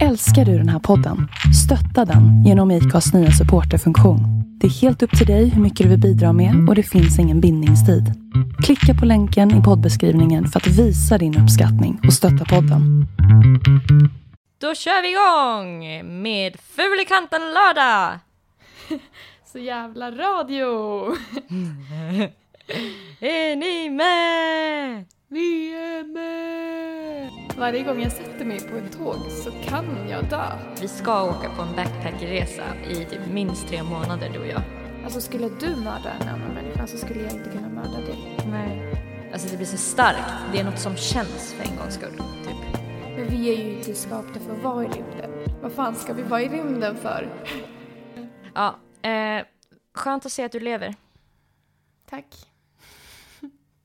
Älskar du den här podden? Stötta den genom IKAs nya supporterfunktion. Det är helt upp till dig hur mycket du vill bidra med och det finns ingen bindningstid. Klicka på länken i poddbeskrivningen för att visa din uppskattning och stötta podden. Då kör vi igång med Fulikanten lördag! Så jävla radio! Är ni med? Vi är med! Varje gång jag sätter mig på ett tåg så kan jag dö. Vi ska åka på en backpackerresa i typ minst tre månader du och jag. Alltså skulle du mörda en annan människa så skulle jag inte kunna mörda dig. Nej. Alltså det blir så starkt. Det är något som känns för en gångs skull. Typ. Men vi är ju inte skapta för att vara i rymden. Vad fan ska vi vara i rymden för? Ja, eh, skönt att se att du lever. Tack.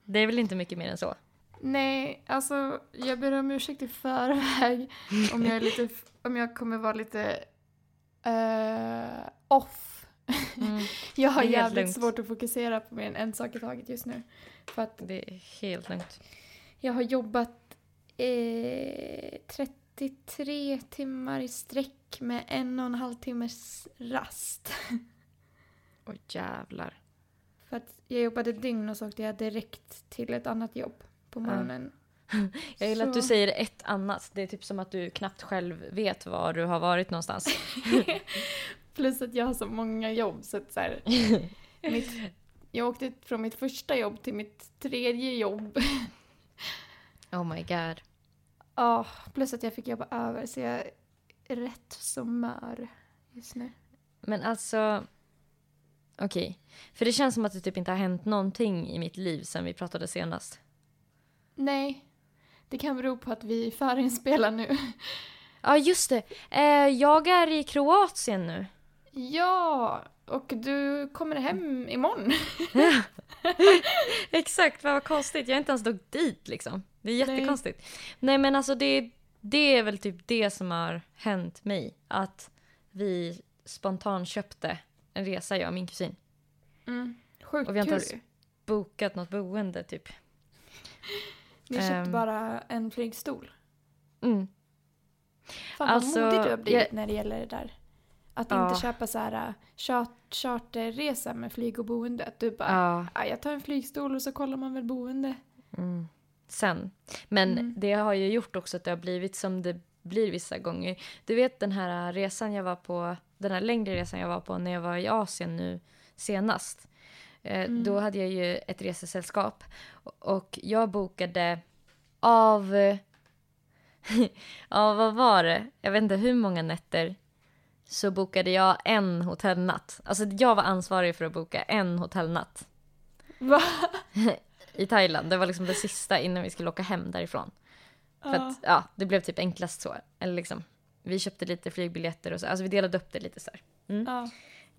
Det är väl inte mycket mer än så. Nej, alltså jag ber om ursäkt i förväg om jag är lite, om jag kommer vara lite eh, off. Mm. Jag har jävligt lugnt. svårt att fokusera på mer än en sak i taget just nu. För att Det är helt lugnt. jag har jobbat eh, 33 timmar i sträck med en och en halv timmes rast. Åh jävlar. För att jag jobbade dygn och så åkte jag direkt till ett annat jobb på morgonen. Jag gillar att du Så- säger ett annat. Det är typ som att du knappt själv vet var du har varit någonstans. Plus att jag har så många jobb så att så här, mitt, jag åkte från mitt första jobb till mitt tredje jobb. Oh my god. Ja, plus att jag fick jobba över så jag är rätt så mör just nu. Men alltså... Okej. För det känns som att det typ inte har hänt någonting i mitt liv sen vi pratade senast. Nej, det kan bero på att vi förinspelar nu. Ja, just det. Eh, jag är i Kroatien nu. Ja, och du kommer hem imorgon. Exakt, vad konstigt. Jag har inte ens åkt dit liksom. Det är jättekonstigt. Nej, men alltså det, det är väl typ det som har hänt mig. Att vi spontant köpte en resa, jag och min kusin. Mm. Sjukt Och vi har inte ju. Bokat något boende typ. Ni köpte Ehm. bara en flygstol. Mm. Fan Alltså, vad modig du har blivit jag- när det gäller det där. Att Ja. inte köpa så här äh, chart, charterresa med flyg och boende. Att du bara, Ja. "Ah, jag tar en flygstol och så kollar man väl boende. Mm. Sen. Men Mm. det har ju gjort också att det har blivit som det blir vissa gånger. Du vet den här resan jag var på, den här längre resan jag var på när jag var i Asien nu senast. Eh, Mm. Då hade jag ju ett resesällskap och jag bokade av, ja vad var det? Jag vet inte hur många nätter så bokade jag en hotellnatt. Alltså jag var ansvarig för att boka en hotellnatt Va? i Thailand. Det var liksom det sista innan vi skulle åka hem därifrån. För Ja. att ja, det blev typ enklast så. Eller liksom, vi köpte lite flygbiljetter och så. Alltså vi delade upp det lite så här. Mm. Ja.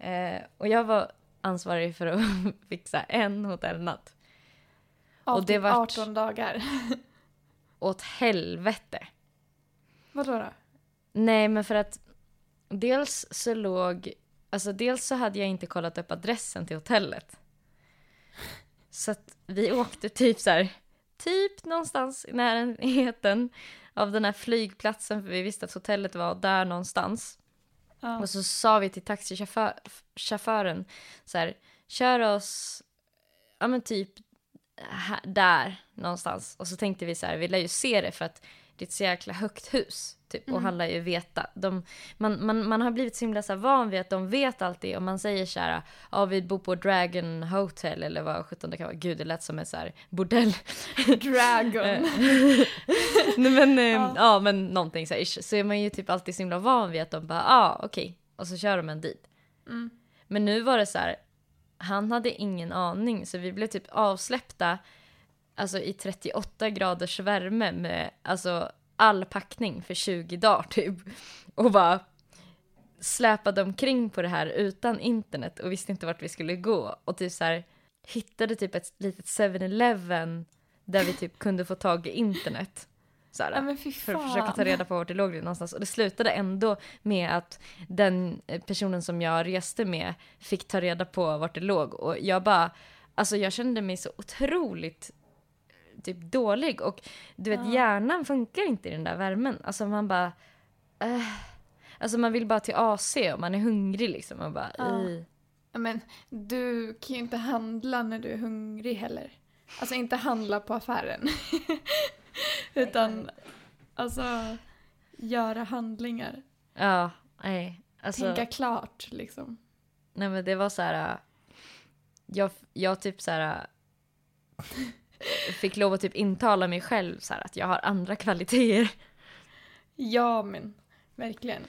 Eh, och jag var ansvarig för att fixa en hotellnatt. Av Och det vart- 18 dagar. Åt helvete. Vadå då? Nej, men för att dels så låg... Alltså dels så hade jag inte kollat upp adressen till hotellet. Så att vi åkte typ så här, typ någonstans i närheten av den här flygplatsen för vi visste att hotellet var där någonstans. Ja. Och så sa vi till taxichauffören så här, kör oss, ja men typ här, där någonstans. Och så tänkte vi så här, vi lär ju se det för att det är ett så jäkla högt hus. Typ, och han lär ju veta. De, man, man, man har blivit så himla så van vid att de vet alltid. Och man säger så här, ja vi bor på Dragon Hotel eller vad sjutton det kan vara. Gud det lät som en så här bordell. Dragon. Nej, men, eh, Ja. ja. men någonting så här ish. Så är man ju typ alltid så himla van vid att de bara, ja ah, okej. Och så kör de en dit. Mm. Men nu var det så här, han hade ingen aning så vi blev typ avsläppta alltså i 38 graders värme med alltså all packning för 20 dagar typ. Och bara släpade omkring på det här utan internet och visste inte vart vi skulle gå. Och typ så här hittade typ ett litet 7-Eleven där vi typ kunde få tag i internet. Så här, Ja för att försöka ta reda på vart det låg någonstans. Och det slutade ändå med att den eh, personen som jag reste med fick ta reda på vart det låg. Och jag bara, alltså jag kände mig så otroligt typ dålig. Och du vet Ja. hjärnan funkar inte i den där värmen. Alltså man bara, eh, alltså man vill bara till AC och man är hungrig liksom. Och bara, Ja. Men du kan ju inte handla när du är hungrig heller. Alltså inte handla på affären. Utan alltså göra handlingar. Ja, nej. Alltså, Tänka klart liksom. nej men det var så här. äh, Jag, jag typ så här. Fick lov att typ intala mig själv så här att jag har andra kvaliteter. Ja men verkligen.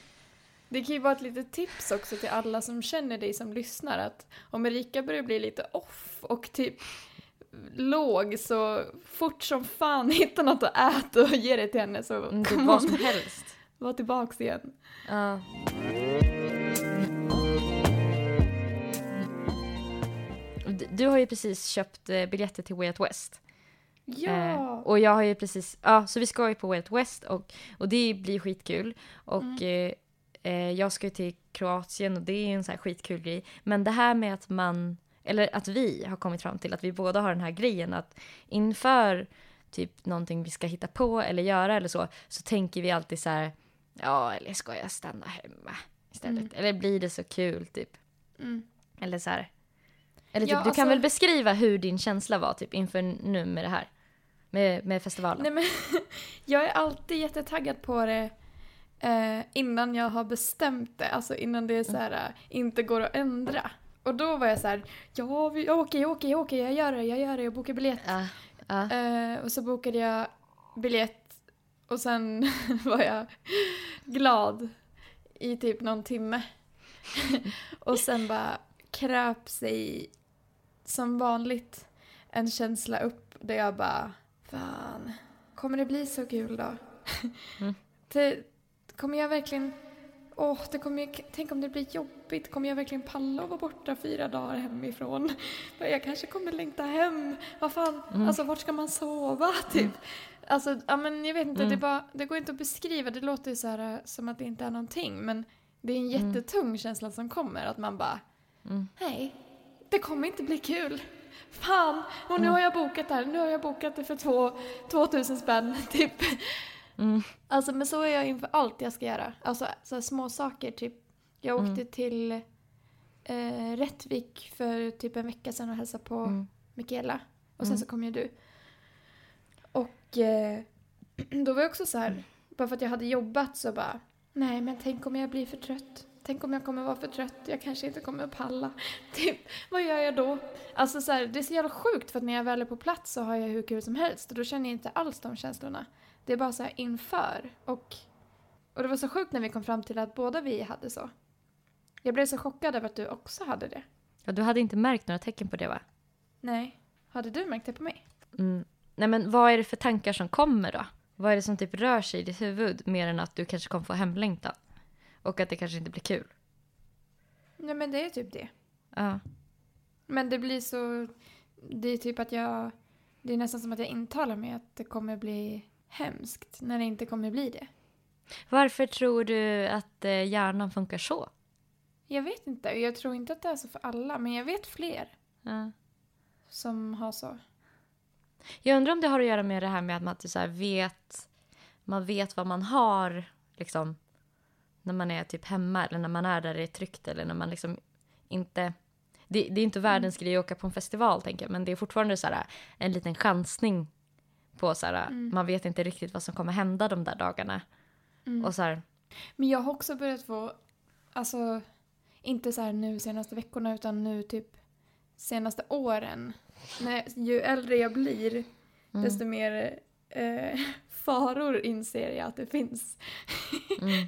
Det kan ju vara ett litet tips också till alla som känner dig som lyssnar att om Erika börjar bli lite off och typ låg så fort som fan hitta något att äta och ge det till henne så Mm, Typ kommer vad hon som helst. vara tillbaks igen. Ja. Du- har ju precis köpt eh, biljetter till Way Out West. Ja! Eh, och jag har ju precis, ja så vi ska ju på Way Out West och, och det blir skitkul. Och Mm. eh, eh, jag ska ju till Kroatien och det är en sån här skitkul grej. Men det här med att man, eller att vi har kommit fram till att vi båda har den här grejen att inför typ någonting vi ska hitta på eller göra eller så, så tänker vi alltid så här, ja eller ska jag stanna hemma istället? Mm. Eller blir det så kul typ? Mm. Eller så här. Eller typ, Ja, du kan alltså- väl beskriva hur din känsla var typ inför nu med det här? Med, med festivalen? Nej men jag är alltid jättetaggad på det eh, innan jag har bestämt det. Alltså innan det är så här, eh, inte går att ändra. Och då var jag så här, ja vi- jag åker, jag åker, jag åker, jag gör det, jag gör det, jag bokar biljett. Ja, ja. Eh, och så bokade jag biljett och sen var jag glad i typ någon timme. och sen bara kröp sig som vanligt en känsla upp där jag bara Fan, kommer det bli så kul då? Mm. det, kommer jag verkligen Åh, det kommer tänk om det blir jobbigt. Kommer jag verkligen palla att vara borta fyra dagar hemifrån? Jag kanske kommer längta hem. Vad fan, Mm. alltså vart ska man sova typ? Alltså, ja men jag vet inte, Mm. det, bara, det går inte att beskriva. Det låter ju så här äh, som att det inte är någonting. Men det är en Mm. jättetung känsla som kommer. Att man bara, Mm. nej, det kommer inte bli kul. Fan, och nu Mm. har jag bokat det här. Nu har jag bokat det för två, 2000 spänn typ. Mm. Alltså men så är jag inför allt jag ska göra. Alltså så små saker typ. Jag Mm. åkte till eh, Rättvik för typ en vecka sedan och hälsade på Mm. Mikaela. Och sen Mm. så kom ju du. Och eh, då var jag också så här, bara för att jag hade jobbat så bara, nej men tänk om jag blir för trött. Tänk om jag kommer vara för trött, jag kanske inte kommer att palla. Typ, vad gör jag då? Alltså så här, det är så jävla sjukt för när jag väl är på plats så har jag hur kul som helst och då känner jag inte alls de känslorna. Det är bara så här inför. Och, och det var så sjukt när vi kom fram till att båda vi hade så. Jag blev så chockad över att du också hade det. Ja, du hade inte märkt några tecken på det va? Nej. Hade du märkt det på mig? Mm. Nej men vad är det för tankar som kommer då? Vad är det som typ rör sig i ditt huvud mer än att du kanske kommer få hemlängtan? Och att det kanske inte blir kul? Nej men det är typ det. Ja. Men det blir så... Det är typ att jag... Det är nästan som att jag intalar mig att det kommer bli hemskt när det inte kommer bli det. Varför tror du att eh, hjärnan funkar så? Jag vet inte. Jag tror inte att det är så för alla, men jag vet fler Ja. som har så. Jag undrar om det har att göra med det här med att man typ så vet, man vet vad man har liksom när man är typ hemma eller när man är där det är tryggt eller när man liksom inte det, det är inte världens grej att åka på en festival tänker jag men det är fortfarande så här en liten chansning på så här Mm. man vet inte riktigt vad som kommer hända de där dagarna Mm. och så här Men jag har också börjat få, alltså inte så här nu senaste veckorna utan nu typ senaste åren. När, ju äldre jag blir mm, desto mer eh, faror inser jag att det finns mm,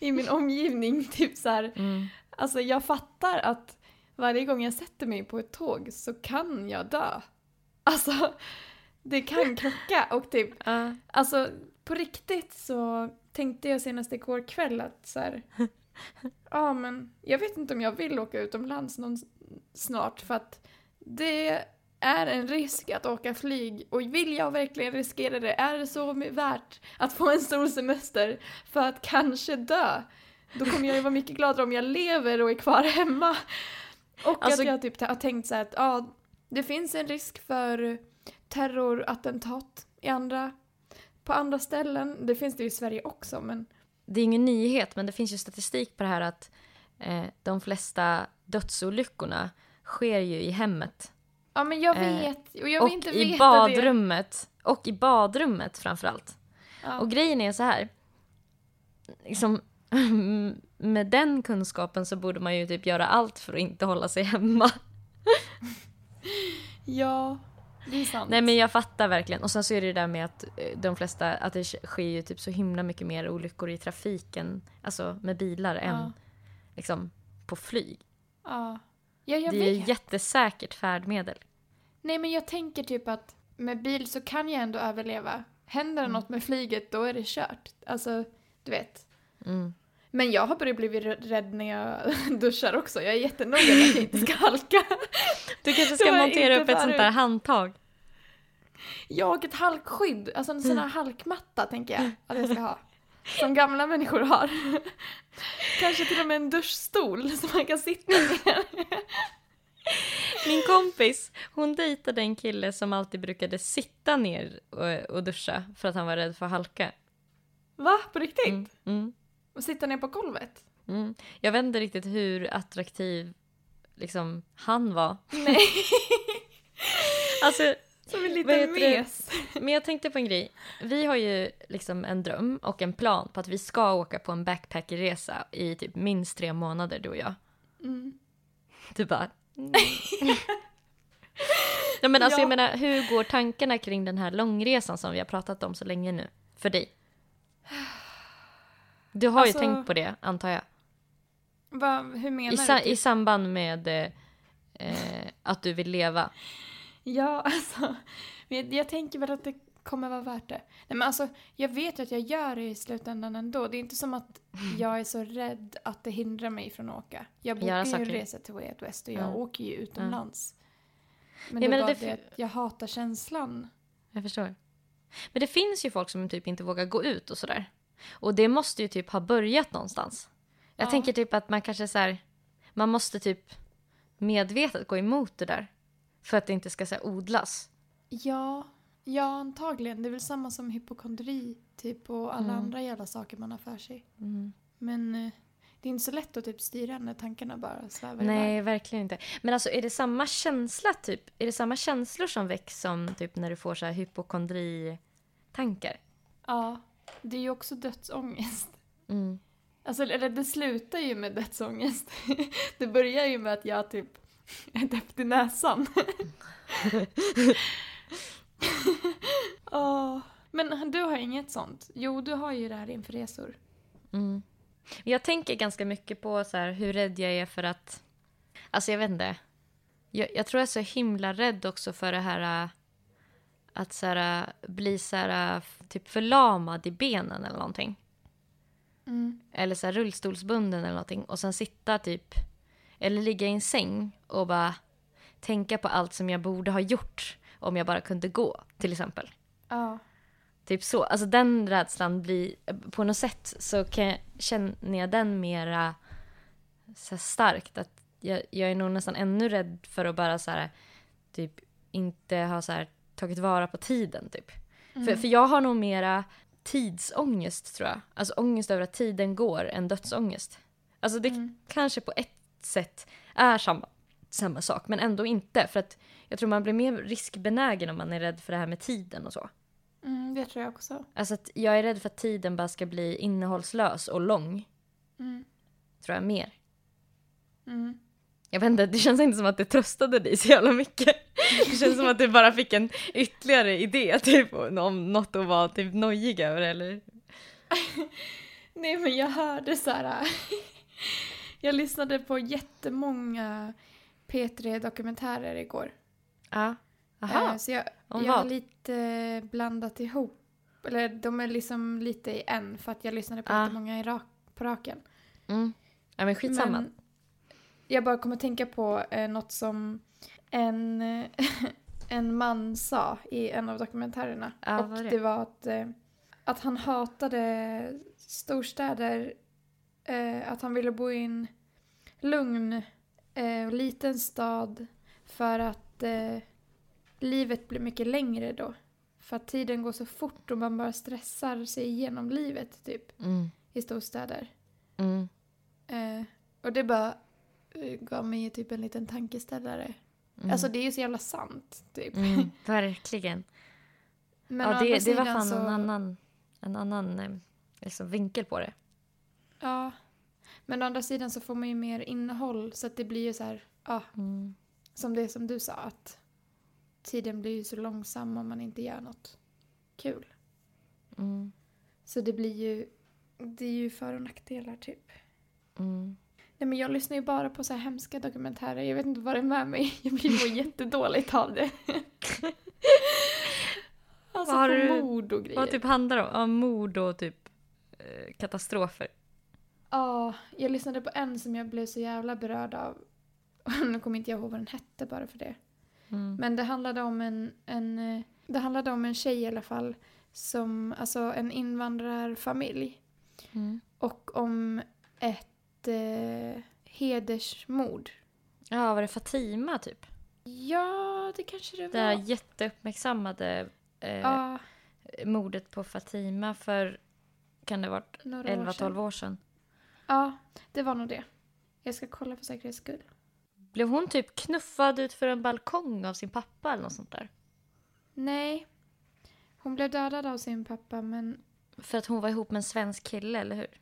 i min omgivning. Typ så här, mm, alltså jag fattar att varje gång jag sätter mig på ett tåg så kan jag dö. Alltså, det kan krocka och typ ja, Alltså på riktigt så tänkte jag senast igår kväll att så här, ja men jag vet inte om jag vill åka utomlands någon snart för att det är en risk att åka flyg och vill jag verkligen riskera det? Är det så värt att få en stor semester för att kanske dö? Då kommer jag ju vara mycket gladare om jag lever och är kvar hemma. Och Alltså- att jag typ har tänkt så här att ja, det finns en risk för terrorattentat i andra, på andra ställen. Det finns det ju i Sverige också men det är ingen nyhet, men det finns ju statistik på det här att eh, de flesta dödsolyckorna sker ju i hemmet. Ja men jag Eh, vet, och jag och vill inte i veta badrummet. Och i badrummet framförallt. det. Ja. Och grejen är så här. Liksom, med den kunskapen så borde man ju typ göra allt för att inte hålla sig hemma. ja, det är sant. Nej men jag fattar verkligen. Och sen så är det det där med att eh, de flesta, att det sker ju typ så himla mycket mer olyckor i trafiken, alltså med bilar än Ja. liksom på flyg. Ja. Ja, jag det är vet. jättesäkert färdmedel. Nej men jag tänker typ att med bil så kan jag ändå överleva. Händer det Mm. något med flyget då är det kört. Alltså, du vet. Mm. Men jag har börjat bli rädd när jag duschar också. Jag är jättenoga med att jag inte ska halka. Du kanske ska montera upp ett sånt där handtag. Jag och ett halkskydd, alltså en sån här halkmatta tänker jag att jag ska ha. Som gamla människor har. Kanske till och med en duschstol som man kan sitta ner. Min kompis, hon dejtade en kille som alltid brukade sitta ner och, och duscha för att han var rädd för att halka. Va? På riktigt? Mm. Mm. Och sitta ner på golvet? Mm. Jag vet inte riktigt hur attraktiv liksom, han var. Nej. Alltså, Som en liten mes. men jag tänkte på en grej. Vi har ju liksom en dröm och en plan på att vi ska åka på en backpackerresa i typ minst tre månader, du och jag. Mm. Du bara... Mm. ja, men alltså, Ja. jag menar, hur går tankarna kring den här långresan som vi har pratat om så länge nu? För dig? Du har Alltså- ju tänkt på det, antar jag. Va, hur menar I, du? typ? I samband med eh, eh, att du vill leva. Ja, alltså. men Jag, jag tänker väl att det kommer vara värt det. Nej, men alltså, jag vet ju att jag gör det i slutändan ändå. Det är inte som att jag är så rädd att det hindrar mig från att åka. Jag bokar ju en resa till Way Out West och jag Ja. åker ju utomlands. Men Jag det är bara det det, att jag hatar känslan. Jag förstår. Men det finns ju folk som typ inte vågar gå ut och sådär. Och det måste ju typ ha börjat någonstans. Jag Ja. tänker typ att man kanske så här, man måste typ medvetet gå emot det där. För att det inte ska så här, odlas. Ja, ja antagligen. Det är väl samma som hypokondri typ och alla Mm. andra jävla saker man har för sig. Men eh, det är inte så lätt att typ styra när tankarna bara svävar iväg. Nej, verkligen inte. Men alltså är det samma känsla typ? Är det samma känslor som väcks som typ när du får så här hypokondri-tankar? Ja, det är ju också dödsångest. Mm. Alltså, eller det slutar ju med dödsångest. Det börjar ju med att jag typ är döpt i näsan. Åh. Men du har inget sånt? Jo, du har ju det här inför resor. Mm. Jag tänker ganska mycket på så här, hur rädd jag är för att... Alltså jag vet inte. Jag, jag tror jag är så himla rädd också för det här... äh, Att så här, äh, bli så här, äh, typ förlamad i benen eller någonting. Mm. Eller så rullstolsbunden eller någonting. Och sen sitta typ... Eller ligga i en säng och bara tänka på allt som jag borde ha gjort om jag bara kunde gå, till exempel. Ja. Typ så. Alltså den rädslan blir, på något sätt så jag, känner jag den mera så starkt. Att jag, jag är nog nästan ännu rädd för att bara så här, typ inte ha så här, tagit vara på tiden typ. För, för jag har nog mera tidsångest tror jag. Alltså ångest över att tiden går än dödsångest. Alltså det Mm. kanske på ett sätt är samma, samma sak men ändå inte. För att jag tror man blir mer riskbenägen om man är rädd för det här med tiden och så. Mm, det tror jag också. Alltså att jag är rädd för att tiden bara ska bli innehållslös och lång. Mm. Tror jag mer. Mm. Jag vet inte, det känns inte som att det tröstade dig så jävla mycket. Det känns som att du bara fick en ytterligare idé typ om något att vara typ nojig över eller? Nej, men jag hörde så här... jag lyssnade på jättemånga P3-dokumentärer igår. Ja. Aha. Eh, Så jag, Om jag har vad? lite blandat ihop. Eller de är liksom lite i en för att jag lyssnade på Ja. jättemånga i rak, på raken. Mm. Ja men skitsamma. Men jag bara kommer tänka på eh, något som en, en man sa i en av dokumentärerna. Ja, och vad är det? det var att, eh, att han hatade storstäder. Eh, att han ville bo i en lugn eh, liten stad för att eh, livet blir mycket längre då. För att tiden går så fort och man bara stressar sig igenom livet typ. Mm. i storstäder. Mm. Eh, och det bara eh, gav mig typ en liten tankeställare. Mm. Alltså det är ju så jävla sant. Typ. mm, verkligen. Men ja, det, det var fan så, en annan, en annan liksom, vinkel på det. Ja. Men å andra sidan så får man ju mer innehåll så att det blir ju så här, ja, Mm. som det som du sa att tiden blir ju så långsam om man inte gör något kul. Mm. Så det blir ju, det är ju för och nackdelar typ. Mm. Nej men jag lyssnar ju bara på så här hemska dokumentärer. Jag vet inte vad det är med mig. Jag blir så jättedåligt av det. alltså Vad har på du- mord och grejer. Vad typ handlar det om? Ja, mord och typ eh, katastrofer. Ja, jag lyssnade på en som jag blev så jävla berörd av. Nu kommer inte jag ihåg vad den hette bara för det. Mm. Men det handlade om en, en, eh, det handlade om en tjej i alla fall. Som, alltså en invandrarfamilj. Mm. Och om ett eh, hedersmord. Ja, var det Fatima typ? Ja, det kanske det var. Det här jätteuppmärksammade eh, Ja, mordet på Fatima för, kan det ha varit några år 11-12 sedan. år sedan? Ja, det var nog det. Jag ska kolla för säkerhets skull. Blev hon typ knuffad ut för en balkong av sin pappa eller något sånt där? Nej. Hon blev dödad av sin pappa men... För att hon var ihop med en svensk kille, eller hur?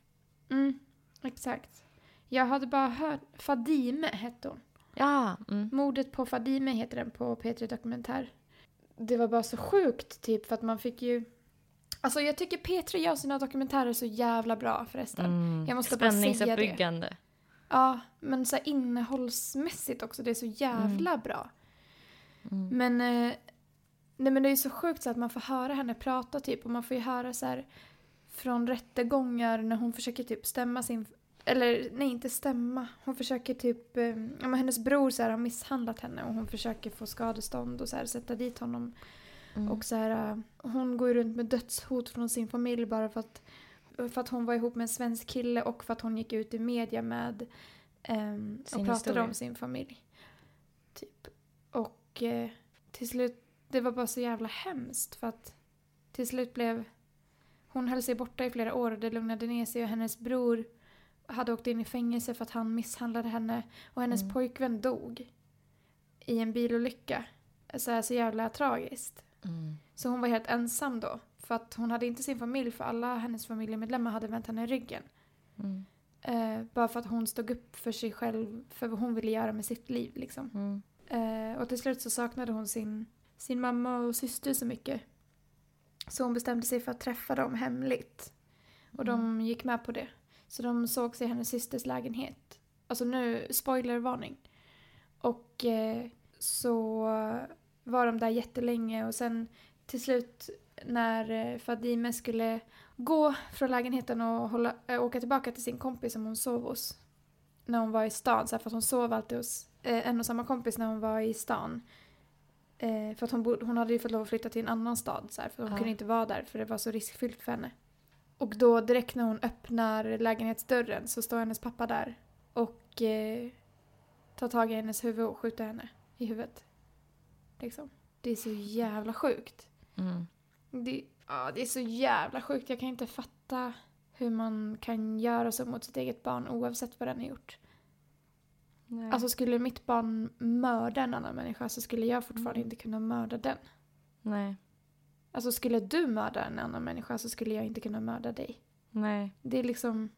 Mm, exakt. Jag hade bara hört... Fadime hette hon. Ja, mm. Mordet på Fadime heter den på P3 Dokumentär. Det var bara så sjukt typ för att man fick ju... Alltså jag tycker P3 gör sina dokumentärer så jävla bra förresten. Mm. Jag måste bara säga det. Ja, men så innehållsmässigt också. Det är så jävla bra. Mm. Men, eh, nej, men det är så sjukt så att man får höra henne prata typ. Och man får ju höra så här från rättegångar när hon försöker typ stämma sin... Eller nej, inte stämma. Hon försöker typ... Eh, ja, men hennes bror så här, har misshandlat henne och hon försöker få skadestånd och så här, sätta dit honom. Mm. Och så här, eh, hon går ju runt med dödshot från sin familj bara för att, för att hon var ihop med en svensk kille och för att hon gick ut i media med ehm, och pratade historia. om sin familj. Typ. Och eh, till slut, det var bara så jävla hemskt för att till slut blev hon höll sig borta i flera år och det lugnade ner sig och hennes bror hade åkt in i fängelse för att han misshandlade henne och hennes Mm. pojkvän dog i en bilolycka. Så, här, så jävla tragiskt. Mm. Så hon var helt ensam då. För att hon hade inte sin familj för alla hennes familjemedlemmar hade vänt henne ryggen. Mm. Eh, bara för att hon stod upp för sig själv, för vad hon ville göra med sitt liv liksom. Mm. Eh, och till slut så saknade hon sin, sin mamma och syster så mycket. Så hon bestämde sig för att träffa dem hemligt. Och de gick med på det. Så de sågs i hennes systers lägenhet. Alltså nu, spoilervarning. Och eh, så var de där jättelänge och sen till slut när eh, Fadime skulle gå från lägenheten och hålla, äh, åka tillbaka till sin kompis som hon sov hos. När hon var i stan, så här, för att hon sov alltid hos eh, en och samma kompis när hon var i stan. Eh, för att hon, bod, hon hade ju fått lov att flytta till en annan stad så här, för hon Ja. kunde inte vara där för det var så riskfyllt för henne. Och då direkt när hon öppnar lägenhetsdörren så står hennes pappa där och eh, tar tag i hennes huvud och skjuter henne i huvudet. Liksom. Det är så jävla sjukt. Mm. Det, ja, det är så jävla sjukt. Jag kan inte fatta hur man kan göra så mot sitt eget barn oavsett vad den har gjort. Nej. Alltså skulle mitt barn mörda en annan människa så skulle jag fortfarande Mm. inte kunna mörda den. Nej. Alltså skulle du mörda en annan människa så skulle jag inte kunna mörda dig. Nej. Det är liksom...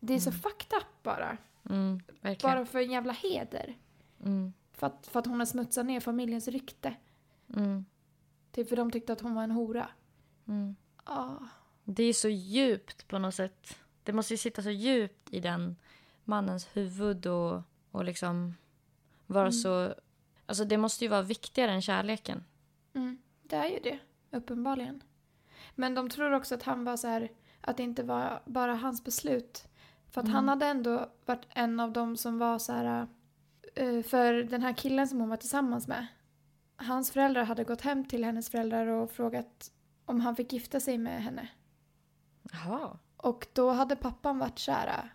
Det är så Mm. fucked up bara. Mm. Bara för en jävla heder. Mm. För att, för att hon har smutsat ner familjens rykte. Mm. Typ för de tyckte att hon var en hora. Mm. Ah. Det är så djupt på något sätt. Det måste ju sitta så djupt i den mannens huvud och, och liksom vara Mm. så... Alltså det måste ju vara viktigare än kärleken. Mm, det är ju det, uppenbarligen. Men de tror också att han var så här, att det inte var bara hans beslut. För att Mm. han hade ändå varit en av dem som var så här, för den här killen som hon var tillsammans med. Hans föräldrar hade gått hem till hennes föräldrar och frågat om han fick gifta sig med henne. Jaha. Och då hade pappan varit så här,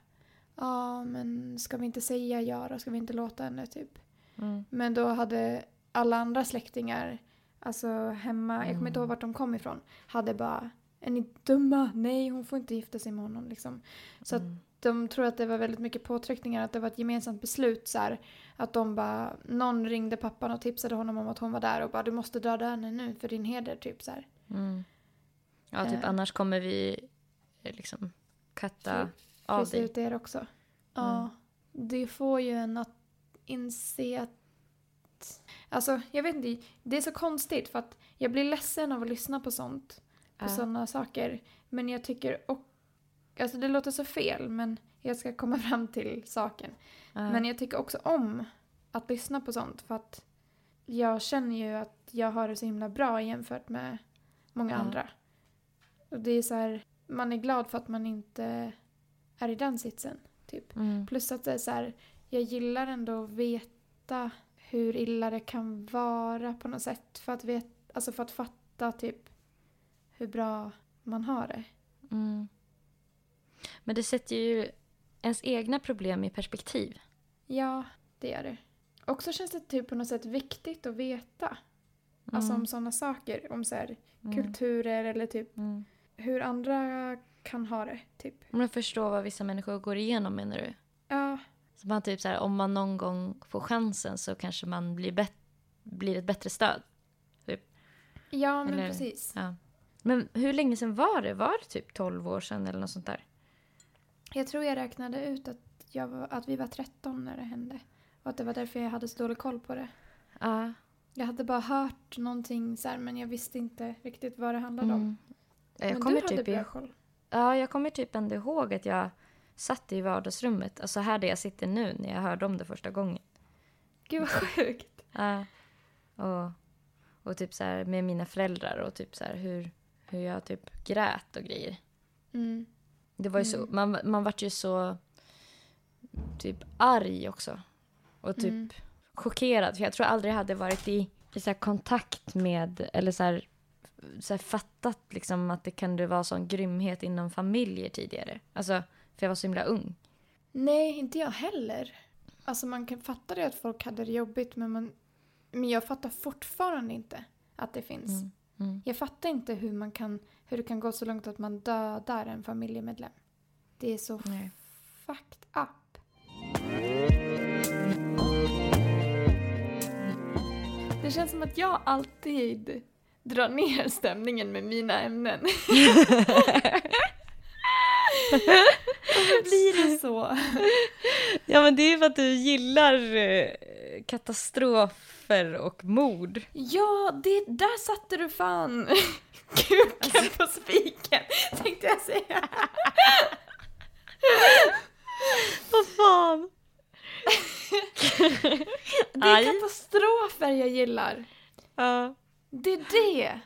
ja men ska vi inte säga ja då, ska vi inte låta henne typ. Mm. Men då hade alla andra släktingar, alltså hemma, jag kommer inte Mm. ihåg vart de kom ifrån, hade bara är ni dumma? Nej, hon får inte gifta sig med honom liksom. Så att Mm. De tror att det var väldigt mycket påtryckningar, att det var ett gemensamt beslut så här, Att de bara, någon ringde pappan och tipsade honom om att hon var där och bara du måste döda henne nu för din heder typ så. Mm. Ja, typ Eh. annars kommer vi eh, liksom katta av dig. ut er också. Ja, det får ju en att inse att... Alltså, jag vet inte. Det är så konstigt för att jag blir ledsen av att lyssna på sånt. På Ja. sådana saker. Men jag tycker och Alltså det låter så fel men jag ska komma fram till saken. Ja. Men jag tycker också om att lyssna på sånt för att jag känner ju att jag har det så himla bra jämfört med många Ja. andra. Och det är så här, man är glad för att man inte är i den sitsen. Typ. Mm. Plus att det är så här, jag gillar ändå att veta hur illa det kan vara på något sätt. För att, vet, alltså för att fatta typ hur bra man har det. Mm. Men det sätter ju ens egna problem i perspektiv. Ja, det är det. Också känns det typ på något sätt viktigt att veta. Alltså Mm. om sådana saker. Om så här, Mm. kulturer eller typ Mm. hur andra kan ha det. Typ. Om jag förstår vad vissa människor går igenom menar du? Ja, Så man typ så här, om man någon gång får chansen så kanske man blir, bet- blir ett bättre stöd. ja men Eller- precis. Ja. Men hur länge sedan var det? Var det typ 12 år sedan eller något sånt där? Jag tror jag räknade ut att, jag att vi var 13 när det hände. Och att det var därför jag hade så dålig koll på det. Ja. Jag hade bara hört någonting så här, men jag visste inte riktigt vad det handlade om. Mm. Jag men kommer du hade typ bra koll. Ja, jag kommer typ ändå ihåg att jag satt i vardagsrummet, alltså här där jag sitter nu när jag hörde om det första gången. Gud vad sjukt. Ja. Och, och typ så här med mina föräldrar och typ så här hur, hur jag typ grät och grejer. Mm. Det var ju så, Mm. man, man vart ju så typ arg också. Och typ Mm. chockerad. För jag tror aldrig jag hade varit i, i så kontakt med, eller så här, så här fattat liksom att det kunde vara sån grymhet inom familjer tidigare. Alltså, för jag var så himla ung. Nej, inte jag heller. Alltså man kan fatta det att folk hade det jobbigt men, man, men jag fattar fortfarande inte att det finns. Mm. Mm. Jag fattar inte hur, man kan, hur det kan gå så långt att man dödar en familjemedlem. Det är så Nej. fucked up. Det känns som att jag alltid drar ner stämningen med mina ämnen. Varför blir det så? Ja men det är för att du gillar eh, katastrofer och mord. Ja, det, där satte du fan kuken på spiken, tänkte jag säga. Vad fan! Det är katastrofer jag gillar. Ja. Det är det.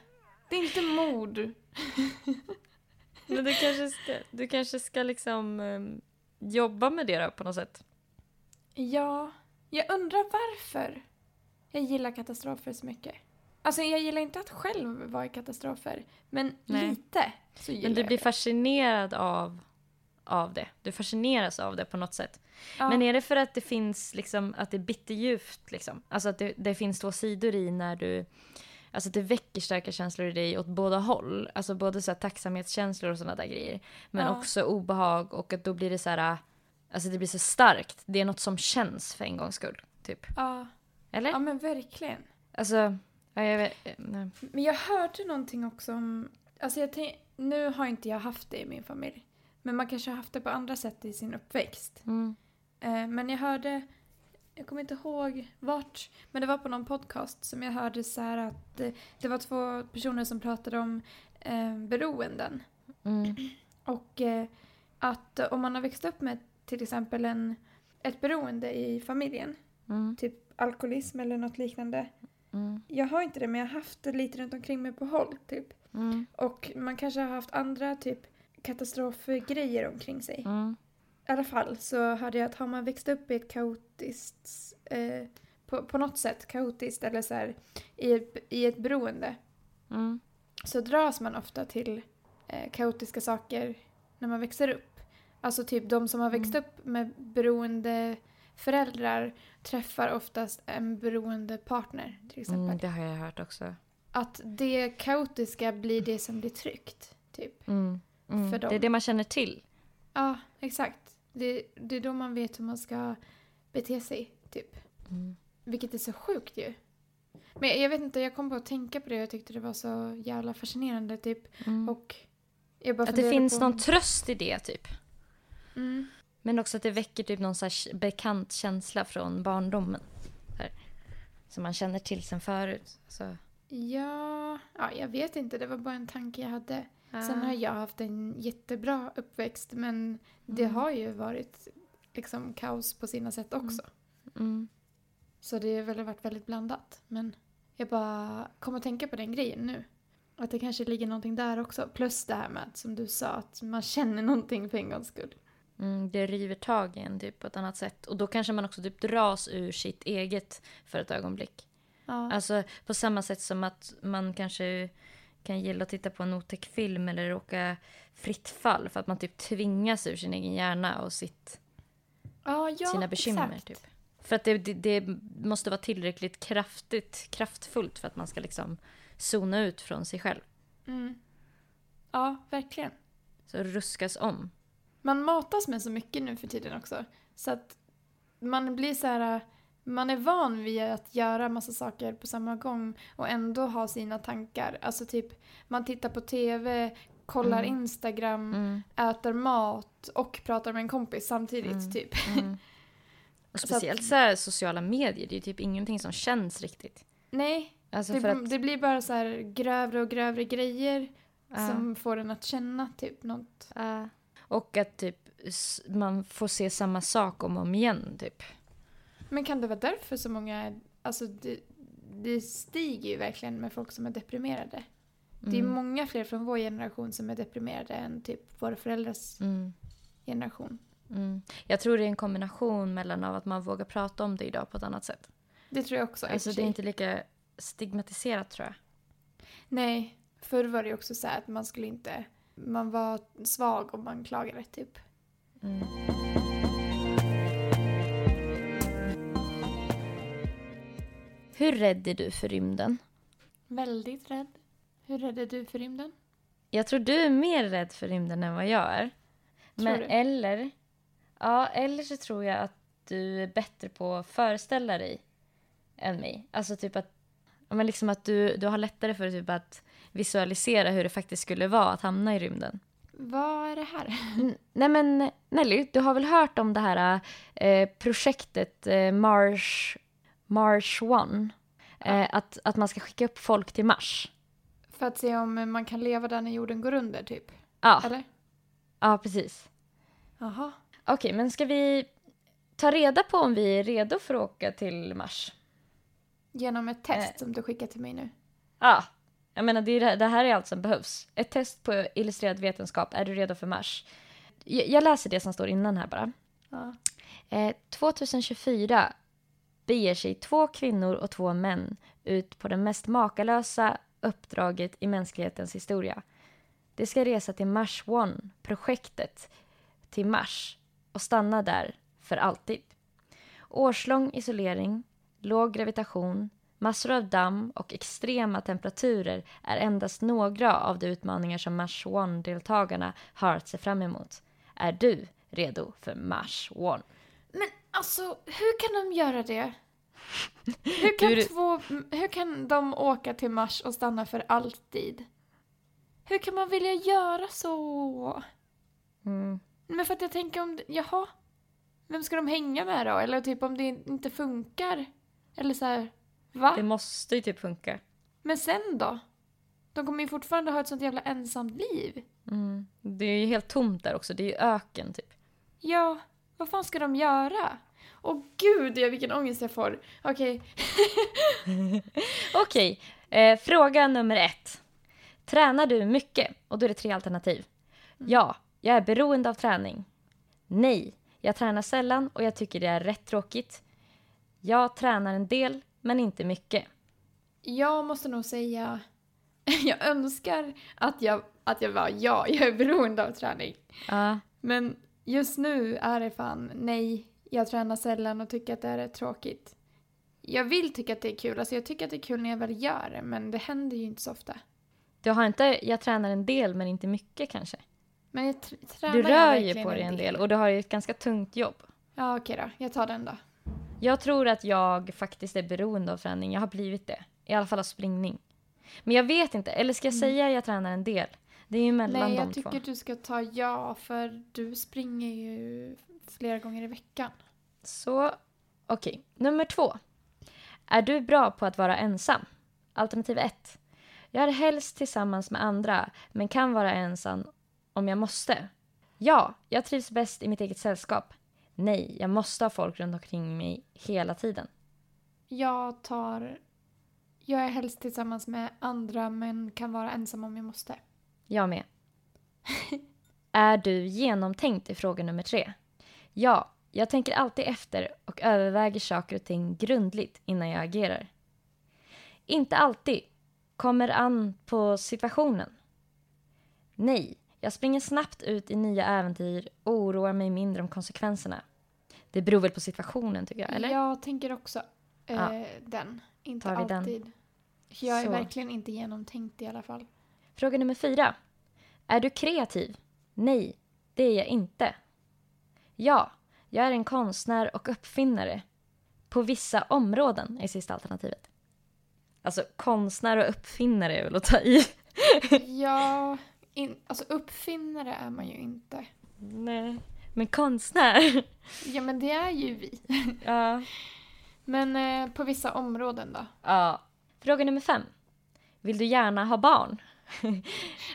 Det är inte mord. Men du kanske ska, du kanske ska liksom ehm, jobba med det då på något sätt. Ja, jag undrar varför jag gillar katastrofer så mycket. Alltså jag gillar inte att själv vara i katastrofer, men Nej. lite så gillar Men du blir fascinerad av, av det. Du fascineras av det på något sätt. Ja. Men är det för att det finns liksom, att det är bitterljuvt liksom? Alltså att det, det finns två sidor i när du, alltså att det väcker starka känslor i dig åt båda håll. Alltså både så här tacksamhetskänslor och sådana där grejer. Men Ja. också obehag och att då blir det så här, alltså det blir så starkt. Det är något som känns för en gångs skull, typ. Ja, Eller? ja men verkligen. Alltså, ja, jag vet, eh, nej. Men jag hörde någonting också om... Alltså jag tänk, nu har inte jag haft det i min familj. Men man kanske har haft det på andra sätt i sin uppväxt. Mm. Eh, men jag hörde... Jag kommer inte ihåg vart. Men det var på någon podcast som jag hörde så här att eh, det var två personer som pratade om eh, beroenden. Mm. Och eh, att om man har växt upp med till exempel en, ett beroende i familjen. Mm. Typ alkoholism eller något liknande. Mm. Jag har inte det men jag har haft det lite runt omkring mig på håll typ. Mm. Och man kanske har haft andra typ katastrofgrejer omkring sig. Mm. I alla fall så hörde jag att har man växt upp i ett kaotiskt, eh, på, på något sätt kaotiskt eller så här, i, ett, i ett beroende Mm. så dras man ofta till eh, kaotiska saker när man växer upp. Alltså typ de som har växt upp med beroende föräldrar träffar oftast en beroende partner till exempel. Mm, det har jag hört också. Att det kaotiska blir det som blir tryggt. typ. Mm. Mm. För dem. Det är det man känner till. Ja, exakt. Det, det är då man vet hur man ska bete sig, typ. Mm. Vilket är så sjukt ju. Men jag, vet inte, jag kom på att tänka på det och jag tyckte det var så jävla fascinerande, typ. Mm. Och jag bara Att det finns på... någon tröst i det, typ. Mm. Men också att det väcker typ någon så bekant känsla från barndomen. Här, som man känner till sen förut. Så. Ja, ja, jag vet inte. Det var bara en tanke jag hade. Sen Ah. har jag haft en jättebra uppväxt men det Mm. har ju varit liksom kaos på sina sätt också. Mm. Så det har väl varit väldigt blandat. Men jag bara kom att tänka på den grejen nu. Att det kanske ligger någonting där också. Plus det här med att som du sa att man känner någonting för en gångs skull. Mm, det river tag i en typ, på ett annat sätt. Och då kanske man också typ dras ur sitt eget för ett ögonblick. Ja. Alltså på samma sätt som att man kanske kan gilla att titta på en otäck film eller åka fritt fall för att man typ tvingas ur sin egen hjärna och sitt, ja, ja, sina bekymmer. exakt. Typ. För att det, det, det måste vara tillräckligt kraftigt, kraftfullt för att man ska liksom zona ut från sig själv. Mm. Ja, verkligen. Så ruskas om. Man matas med så mycket nu för tiden också. Så att man blir så här... Man är van vid att göra massa saker på samma gång och ändå ha sina tankar. Alltså typ, man tittar på TV, kollar Mm. Instagram, Mm, äter mat och pratar med en kompis samtidigt Mm. typ. mm. Och Så att- speciellt så här, sociala medier, det är typ ingenting som känns riktigt. Nej, Alltså det, att, det blir bara så här grövre och grövre grejer Ja. som får en att känna typ något. Ja. Och att typ man får se samma sak om och om igen typ. Men kan det vara därför så många... Alltså det, det stiger ju verkligen med folk som är deprimerade. Det är Mm. många fler från vår generation som är deprimerade än typ våra föräldrars Mm. generation. Mm. Jag tror det är en kombination mellan av att man vågar prata om det idag på ett annat sätt. Det tror jag också. Alltså det är inte lika stigmatiserat tror jag. Nej, förr var det också så här att man skulle inte... Man var svag om man klagade typ. Mm. Hur rädd är du för rymden? Väldigt rädd. Hur rädd är du för rymden? Jag tror du är mer rädd för rymden än vad jag är. Tror Men du? eller, ja, eller så tror jag att du är bättre på att föreställa dig än mig. Alltså typ att, men liksom att du, du har lättare för typ att visualisera hur det faktiskt skulle vara att hamna i rymden. Vad är det här? Nej men Nelly, du har väl hört om det här eh, projektet eh, Mars, Mars One? Eh, att, att man ska skicka upp folk till Mars. För att se om man kan leva där när jorden går under typ. Ja, Eller? ja precis. Jaha. Okej, men ska vi ta reda på om vi är redo för att åka till Mars? Genom ett test Eh. som du skickar till mig nu. Ja, jag menar det, är det, det här är allt som behövs. Ett test på illustrerad vetenskap. Är du redo för Mars? Jag, jag läser det som står innan här bara. Ja. Eh, 2024 beger sig två kvinnor och två män ut på det mest makalösa uppdraget i mänsklighetens historia. De ska resa till Mars One, projektet till Mars och stanna där för alltid. Årslång isolering, låg gravitation, massor av damm och extrema temperaturer är endast några av de utmaningar som Mars One-deltagarna har att se fram emot. Är du redo för Mars One? Men alltså, hur kan de göra det? Hur kan, Du- två, hur kan de åka till Mars och stanna för alltid? Hur kan man vilja göra så? Mm. Men för att jag tänker om, det- jaha, vem ska de hänga med då? Eller typ om det inte funkar? Eller så här, va? Det måste ju typ funka. Men sen då? De kommer ju fortfarande ha ett sånt jävla ensamt liv. Mm. Det är ju helt tomt där också. Det är ju öken typ. Ja, vad fan ska de göra? Åh gud, ja, vilken ångest jag får. Okej, Okej, eh, fråga nummer ett. Tränar du mycket? Och då är det tre alternativ. Ja, jag är beroende av träning. Nej, jag tränar sällan och jag tycker det är rätt tråkigt. Jag tränar en del, men inte mycket. jag måste nog säga... Jag önskar att jag, att jag var ja, jag är beroende av träning. Ja, Men just nu är det fan nej. Jag tränar sällan och tycker att det är tråkigt. Jag vill tycka att det är kul, alltså jag tycker att det är kul när jag väl gör det, men det händer ju inte så ofta. Du har inte, jag tränar en del men inte mycket kanske. Men jag tr- tränar Du rör ju på dig en del och du har ju ett ganska tungt jobb. Ja, okej då. Jag tar den då. Jag tror att jag faktiskt är beroende av träning. Jag har blivit det. I alla fall av springning. Men jag vet inte. Eller ska jag säga jag tränar en del? Det är ju mellan Nej, jag tycker två. du ska ta ja, för du springer ju flera gånger i veckan. Så, okej. Nummer två. Är du bra på att vara ensam? Alternativ ett. Jag är helst tillsammans med andra, men kan vara ensam om jag måste. Ja, jag trivs bäst i mitt eget sällskap. Nej, jag måste ha folk runt omkring mig hela tiden. Jag tar... Jag är helst tillsammans med andra men kan vara ensam om jag måste. Jag med. är du genomtänkt i fråga nummer tre? Ja, jag tänker alltid efter och överväger saker och ting grundligt innan jag agerar. Inte alltid. Kommer an på situationen. Nej, jag springer snabbt ut i nya äventyr och oroar mig mindre om konsekvenserna. Det beror väl på situationen tycker jag, eller? Jag tänker också eh, Ja. den. Inte vi den? alltid. Jag är Så. verkligen inte genomtänkt i alla fall. Fråga nummer fyra. Är du kreativ? Nej, det är jag inte. Ja, jag är en konstnär och uppfinnare. På vissa områden är sista alternativet. Alltså konstnär och uppfinnare är väl att ta i. Ja, in, alltså uppfinnare är man ju inte. Nej. Men konstnär? Ja, men det är ju vi. ja. Men eh, på vissa områden då? ja. Fråga nummer fem. Vill du gärna ha barn?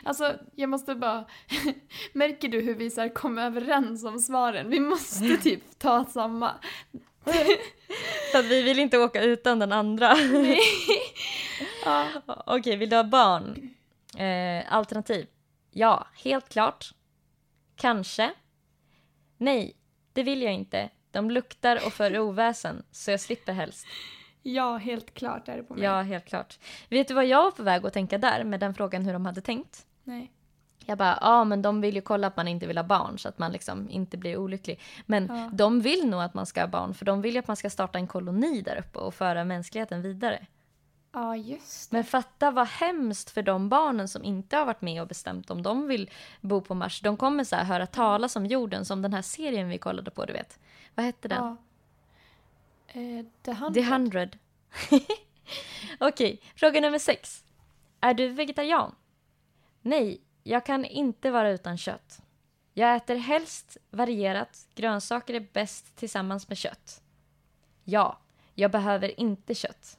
Alltså, jag måste bara... Märker du hur vi så här kom överens om svaren? Vi måste typ ta samma. För att vi vill inte åka utan den andra. Ja. Okej, vill du ha barn? Eh, alternativ. Ja, helt klart. Kanske. Nej, det vill jag inte. De luktar och för oväsen, så jag slipper helst. ja, helt klart är det på mig. Ja, helt klart. Vet du vad jag var på väg att tänka där med den frågan hur de hade tänkt? Nej. Jag bara, ja men de vill ju kolla att man inte vill ha barn så att man liksom inte blir olycklig. Men Ja. de vill nog att man ska ha barn för de vill ju att man ska starta en koloni där uppe och föra mänskligheten vidare. Ja, just det. Men fatta vad hemskt för de barnen som inte har varit med och bestämt om de vill bo på Mars. De kommer så här höra talas om jorden som den här serien vi kollade på, du vet. Vad hette den? Ja. Eh, The Hundred. The Hundred. Okej, fråga nummer sex. Är du vegetarian? Nej, jag kan inte vara utan kött. Jag äter helst varierat. Grönsaker är bäst tillsammans med kött. Ja, jag behöver inte kött.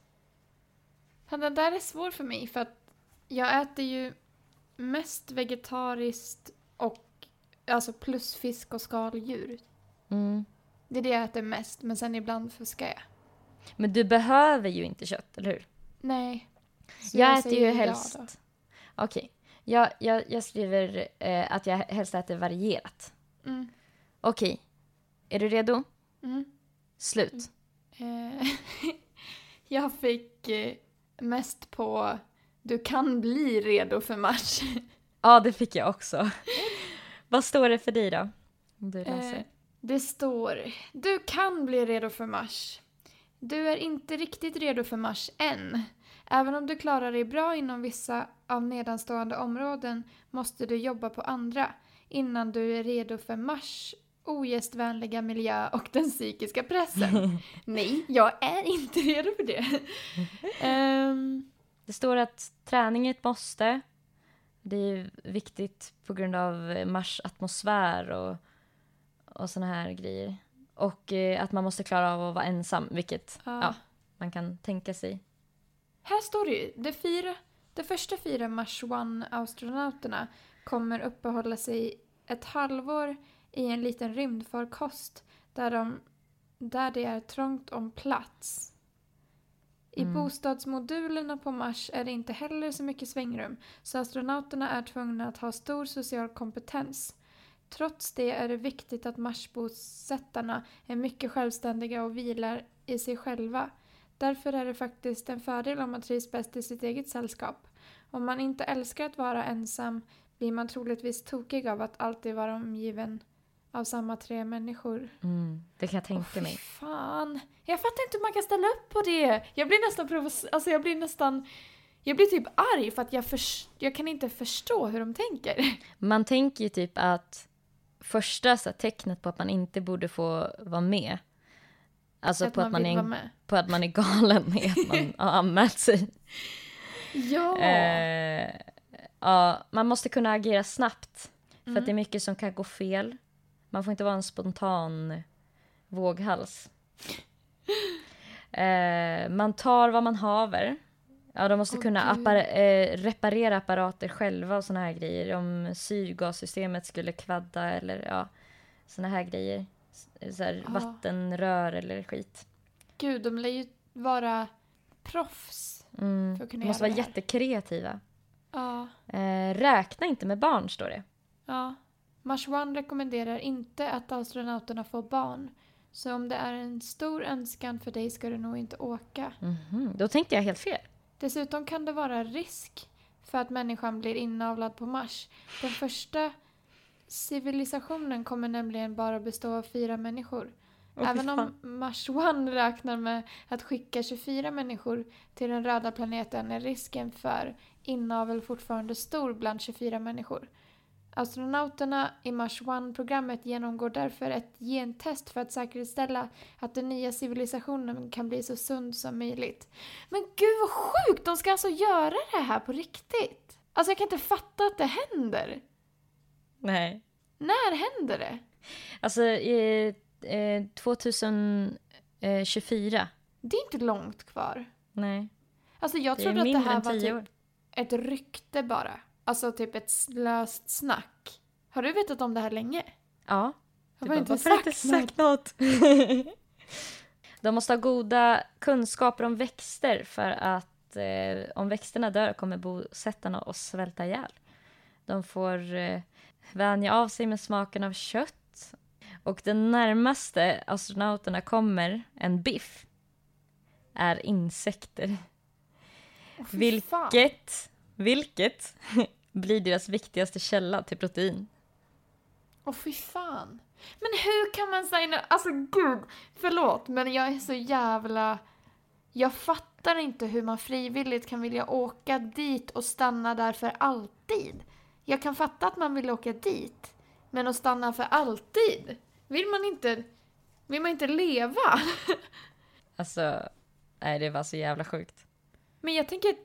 Fan, den där är svår för mig för att jag äter ju mest vegetariskt och alltså plus fisk och skaldjur. Mm. Det är det jag äter mest, men sen ibland fuskar jag. Men du behöver ju inte kött, eller hur? Nej. Så Jag, äter ju ja helst... då. Okej. Jag, jag, jag skriver eh, att jag helst äter varierat. Mm. Okej. Är du redo? Mm. Slut. Eh, jag fick eh, mest på du kan bli redo för match. Ja, det fick jag också. Vad står det för dig då? Du läser. Eh, det står du kan bli redo för mars. Du är inte riktigt redo för mars än. Även om du klarar dig bra inom vissa av nedanstående områden måste du jobba på andra innan du är redo för mars ogästvänliga miljö och den psykiska pressen. Nej, jag är inte redo för det. Ehm, Det står att träning är ett måste. Det är viktigt på grund av Mars atmosfär och, och såna här grejer. Och eh, att man måste klara av att vara ensam, vilket Ja. ja, man kan tänka sig. Här står det ju, de, fyra, de första fyra Mars One-astronauterna kommer uppehålla sig ett halvår i en liten rymdfarkost där, de, där det är trångt om plats. I Mm. bostadsmodulerna på Mars är det inte heller så mycket svängrum så astronauterna är tvungna att ha stor social kompetens. Trots det är det viktigt att Marsbosättarna är mycket självständiga och vilar i sig själva. Därför är det faktiskt en fördel om man trivs bäst i sitt eget sällskap. Om man inte älskar att vara ensam blir man troligtvis tokig av att alltid vara omgiven av samma tre människor. Mm, det kan jag tänka fy mig. fan. Jag fattar inte hur man kan ställa upp på det. Jag blir nästan provos- alltså jag blir nästan Jag blir typ arg för att jag, förs- jag kan inte förstå hur de tänker. Man tänker ju typ att första så här, tecknet på att man inte borde få vara med, alltså att på, att man är, en- med. på att man är galen är att man har anmält sig. Ja! Eh, ja, man måste kunna agera snabbt. För Mm. att det är mycket som kan gå fel. Man får inte vara en spontan våghals. Eh, man tar vad man haver. Ja, de måste Åh, kunna appara- eh, reparera apparater själva och såna här grejer. Om syrgassystemet skulle kvadda eller ja, såna här grejer. Så här, Ja. Vattenrör eller skit. Gud, de lär ju vara proffs. Mm. För att kunna De måste vara jättekreativa. Ja. Eh, räkna inte med barn, står det. Ja. Mars One rekommenderar inte att astronauterna får barn. Så om det är en stor önskan för dig ska du nog inte åka. Mhm, Då tänkte jag helt fel. Dessutom kan det vara risk för att människan blir inavlad på Mars. Den första civilisationen kommer nämligen bara bestå av fyra människor. Även om. Mars One räknar med att skicka 24 människor till den röda planeten är risken för inavel fortfarande stor bland 24 människor. Astronauterna i Mars One-programmet genomgår därför ett gentest för att säkerställa att den nya civilisationen kan bli så sund som möjligt. Men gud vad sjukt! De ska alltså göra det här på riktigt! Alltså jag kan inte fatta att det händer. Nej. När händer det? Alltså, eh, eh, 2024. Det är inte långt kvar. Nej, Alltså jag det trodde att det här var typ ett rykte bara. Alltså typ ett löst snack. Har du vetat om det här länge? Ja. Jag har bara, inte varför sagt, inte sagt något? De måste ha goda kunskaper om växter för att eh, om växterna dör kommer bosättarna att svälta ihjäl. De får eh, vänja av sig med smaken av kött. Och den närmaste astronauterna kommer en biff är insekter. Fan. Vilket, vilket blir deras viktigaste källa till protein. Åh fy fan. Men hur kan man säga nu? Alltså gud, förlåt men jag är så jävla... Jag fattar inte hur man frivilligt kan vilja åka dit och stanna där för alltid. Jag kan fatta att man vill åka dit, men att stanna för alltid? Vill man inte... Vill man inte leva? Alltså, nej det var så jävla sjukt. Men jag tänker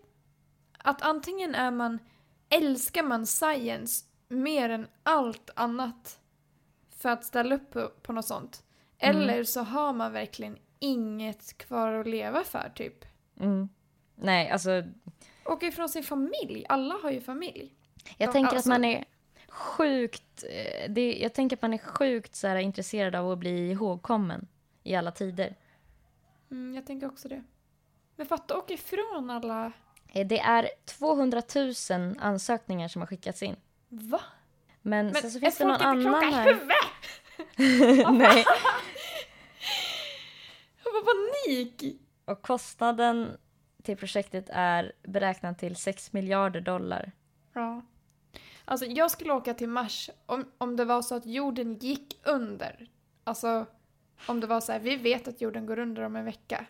att antingen är man, älskar man science mer än allt annat för att ställa upp på, på något sånt. Mm. Eller så har man verkligen inget kvar att leva för typ. Mm. Nej, alltså Åka ifrån sin familj, alla har ju familj. jag Ja, tänker att alltså- man är sjukt, eh, det, jag tänker att man är sjukt så här, intresserad av att bli ihågkommen i alla tider. Mm, jag tänker också det. Men fatta åka ifrån alla... Eh, Det är 200 000 ansökningar som har skickats in. Va? Men, Men sen så är finns det folk någon inte annan kloka i här. huvudet? Nej. Vad panik! Och kostnaden till projektet är beräknad till 6 miljarder dollar. Ja. Alltså jag skulle åka till Mars om, om det var så att jorden gick under. Alltså om det var så här, vi vet att jorden går under om en vecka.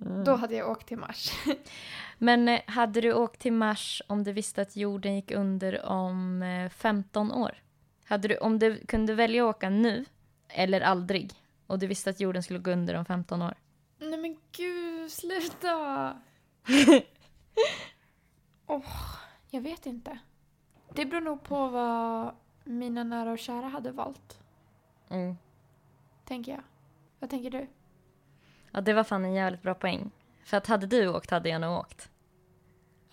Mm. Då hade jag åkt till Mars. Men eh, hade du åkt till Mars om du visste att jorden gick under om eh, 15 år? Hade du, om du kunde välja att åka nu eller aldrig och du visste att jorden skulle gå under om 15 år? Nej men gud, sluta! Åh, jag vet inte. Det beror nog på vad mina nära och kära hade valt, Mm. tänker jag. Vad tänker du? Ja, det var fan en jävligt bra poäng. För att hade du åkt hade jag nog åkt.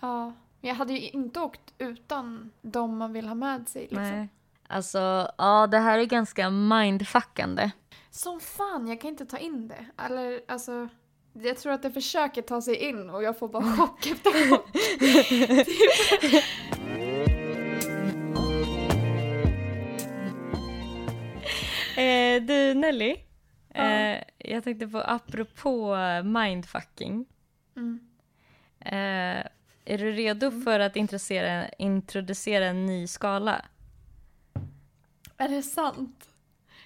Ja, men jag hade ju inte åkt utan de man vill ha med sig. Liksom. Nej. Alltså, ja det här är ganska mindfuckande. Som fan, jag kan inte ta in det. Eller alltså, jag tror att det försöker ta sig in och jag får bara chock efter chock. Eh, du Nelly, Ja. eh, jag tänkte på apropå mindfucking. Mm. Eh, är du redo för att introducera, introducera en ny skala? Är det sant?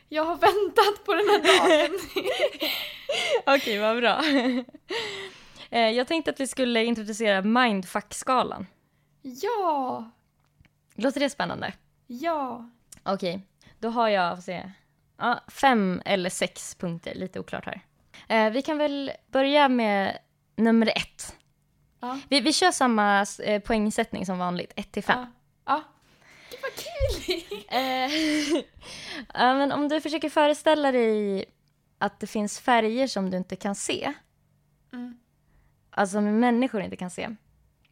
Jag har väntat på den här dagen. Okej, vad bra. Eh, jag tänkte att vi skulle introducera mindfuck-skalan. Ja! Låter det spännande? Ja! Okej, då har jag, får se, ja, fem eller sex punkter, lite oklart här. Eh, vi kan väl börja med nummer ett. Ja. Vi, vi kör samma eh, poängsättning som vanligt, 1 till 5. Ja. ja. Gud vad kul! Eh, ja, men om du försöker föreställa dig att det finns färger som du inte kan se, Mm. alltså som människor inte kan se.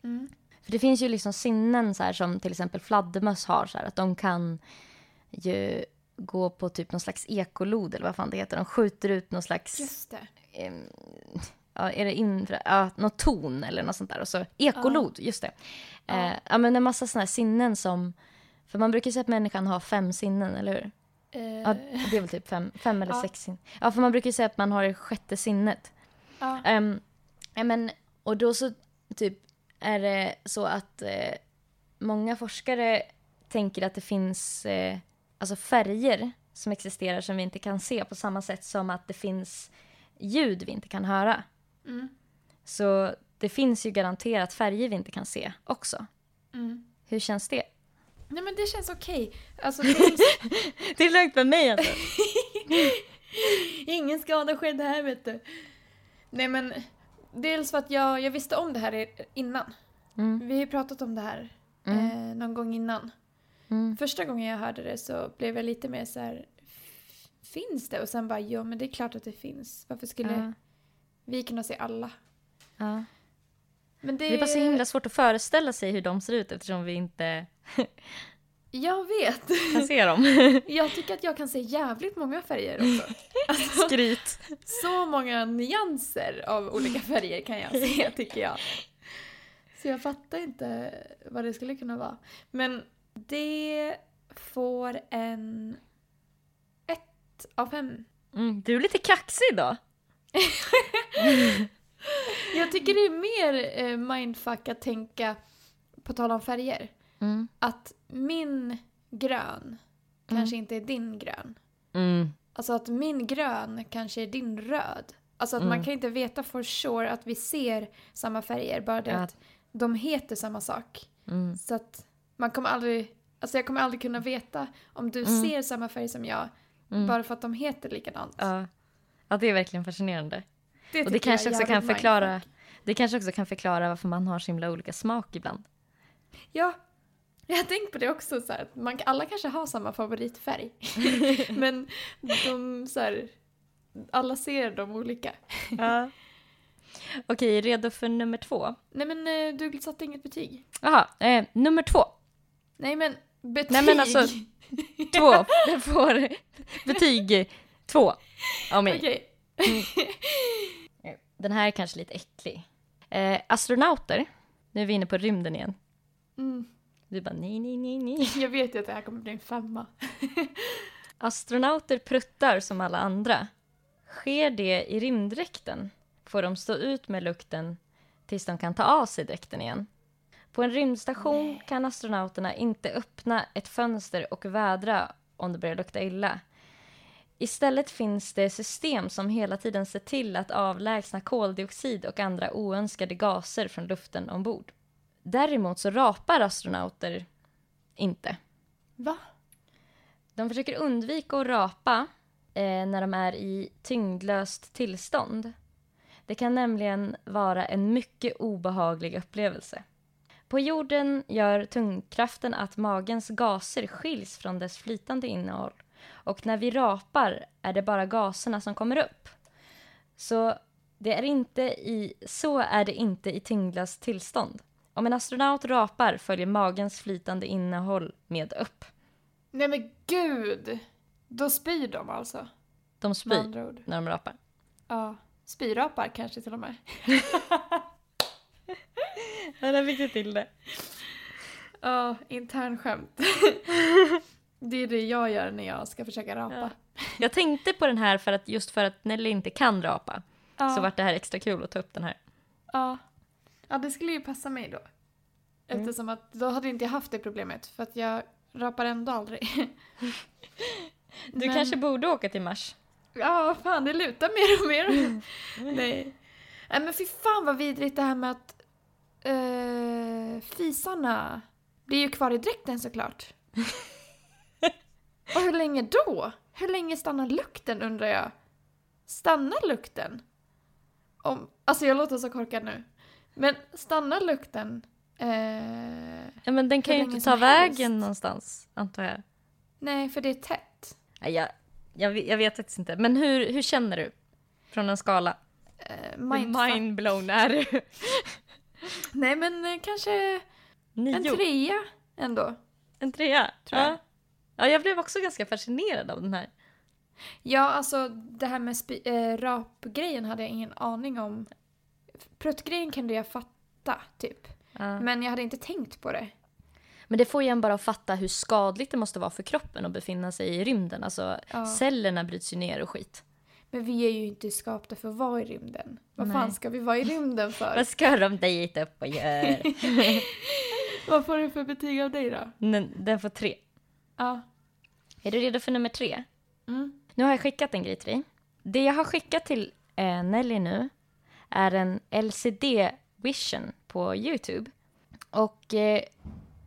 Mm. För det finns ju liksom sinnen så här, som till exempel fladdermöss har, så här, att de kan ju gå på typ någon slags ekolod eller vad fan det heter. De skjuter ut någon slags, Just det. em, ja, är det infra, ja, någon ton eller något sånt där. Och så ekolod, just det. Ja. Eh, ja, men en massa sådana här sinnen som, för man brukar säga att människan har fem sinnen, eller hur? Eh, Ja, det är väl typ fem, fem eller Ja. sex sinnen. Ja, för man brukar säga att man har det sjätte sinnet. ja. Um, ja, men, och då så typ är det så att eh, många forskare tänker att det finns eh, alltså färger som existerar som vi inte kan se på samma sätt som att det finns ljud vi inte kan höra. Mm. Så det finns ju garanterat färger vi inte kan se också. Mm. Hur känns det? Nej men det känns okej. Alltså dels, Det är lugnt med mig alltså. ingen skada skedde här vet du. Nej men dels för att jag, jag visste om det här innan. Mm. Vi har ju pratat om det här Mm. eh, någon gång innan. Mm. Första gången jag hörde det så blev jag lite mer så här. "F- Finns det? Och sen bara, ja men det är klart att det finns. Varför skulle Ja. vi kunna se alla? Ja. Men det, Det är bara så himla svårt att föreställa sig hur de ser ut eftersom vi inte Jag vet. kan se dem. Jag tycker att jag kan se jävligt många färger också. Alltså, Skryt. så många nyanser av olika färger kan jag se tycker jag. Så jag fattar inte vad det skulle kunna vara. Men det får en ett av fem. Mm, du är lite kaxig idag. Jag tycker det är mer eh, mindfuck att tänka, på tal om färger, Mm. att min grön kanske inte är din grön. Mm. Alltså att min grön kanske är din röd. Alltså att man Mm. kan inte veta for sure att vi ser samma färger, bara det Ja. att de heter samma sak. Mm. Så att man kommer aldrig, alltså jag kommer aldrig kunna veta om du Mm. ser samma färg som jag, Mm. bara för att de heter likadant. Ja. ja, det är verkligen fascinerande. Och det kanske också kan förklara mindfuck. det kanske också kan förklara varför man har så himla olika smak ibland. Ja, jag har tänkt på det också så här, att man, alla kanske har samma favoritfärg. Men de så här, alla ser dem olika. Ja. Okej, redo för nummer två? Nej men eh, du satte inget betyg. Jaha, eh, nummer två. Nej men betyg! Nej, men alltså- Två. Du får betyg två av mig. Okej. Den här är kanske lite äcklig. Eh, astronauter, nu är vi inne på rymden igen. Mm. Du bara nej, nej, nej, nej. Jag vet ju att det här kommer bli en femma. Astronauter pruttar som alla andra. Sker det i rymddräkten får de stå ut med lukten tills de kan ta av sig dräkten igen. På en rymdstation kan astronauterna inte öppna ett fönster och vädra om det börjar lukta illa. Istället finns det system som hela tiden ser till att avlägsna koldioxid och andra oönskade gaser från luften ombord. Däremot så rapar astronauter inte. Va? De försöker undvika att rapa eh, när de är i tyngdlöst tillstånd. Det kan nämligen vara en mycket obehaglig upplevelse. På jorden gör tyngdkraften att magens gaser skiljs från dess flytande innehåll och när vi rapar är det bara gaserna som kommer upp. Så det är inte i, så är det inte i tyngdlöst tillstånd. Om en astronaut rapar följer magens flytande innehåll med upp. Nej men gud! Då spyr de alltså? De spyr när de rapar. Ja. Spyrapar kanske till och med. Ja, där fick du till det. Ja, internskämt. det är det jag gör när jag ska försöka rapa. Ja. Jag tänkte på den här för att, just för att Nelly inte kan rapa. Ja. Så vart det här extra kul att ta upp den här. Ja. ja, det skulle ju passa mig då. Mm. Eftersom att då hade inte jag haft det problemet för att jag rapar ändå aldrig. Du Men- kanske borde åka till Mars. Ja, fan det lutar mer och mer. Mm. Nej. Nej men fy fan vad vidrigt det här med att uh, fisarna blir ju kvar i dräkten såklart. Och hur länge då? Hur länge stannar lukten undrar jag? Stannar lukten? Om, alltså jag låter så korkad nu. Men stannar lukten? Eh, Ja men den kan ju inte ta som helst. vägen någonstans, antar jag. nej, för det är tätt. Nej, jag, jag, vet- jag vet faktiskt inte. Men hur, hur känner du? Från en skala? Eh, mindblown är du? Nej men eh, kanske Nio? en trea ändå. En trea? Tror jag. Ja. ja, jag blev också ganska fascinerad av den här. Ja, alltså det här med äh, rapgrejen hade jag ingen aning om. Pruttgrejen kunde jag fatta, typ. Ja. Men jag hade inte tänkt på det. Men det får ju en bara att fatta hur skadligt det måste vara för kroppen att befinna sig i rymden. Alltså, Ja. cellerna bryts ju ner och skit. Men vi är ju inte skapta för att vara i rymden. Vad Nej. fan ska vi vara i rymden för? Vad ska de dit upp och göra? Vad får du för betyg av dig då? den, den får tre. Ja. Är du redo för nummer tre? Mm. Nu har jag skickat en grej till dig. Det jag har skickat till eh, Nelly nu är en LCD Vision på Youtube. Och eh,